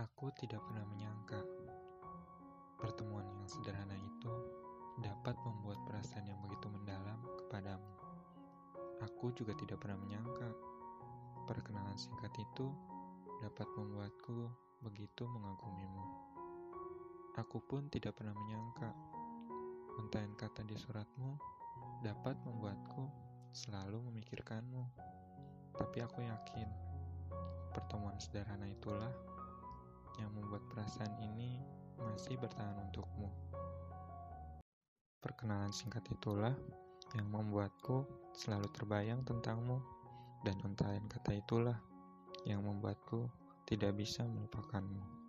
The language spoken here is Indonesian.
Aku tidak pernah menyangka pertemuan yang sederhana itu dapat membuat perasaan yang begitu mendalam kepadamu. Aku juga tidak pernah menyangka perkenalan singkat itu dapat membuatku begitu mengagumimu. Aku pun tidak pernah menyangka untayan kata di suratmu dapat membuatku selalu memikirkanmu. Tapi aku yakin pertemuan sederhana itulah perasaan ini masih bertahan untukmu. Perkenalan singkat itulah yang membuatku selalu terbayang tentangmu, dan untayan kata itulah yang membuatku tidak bisa melupakanmu.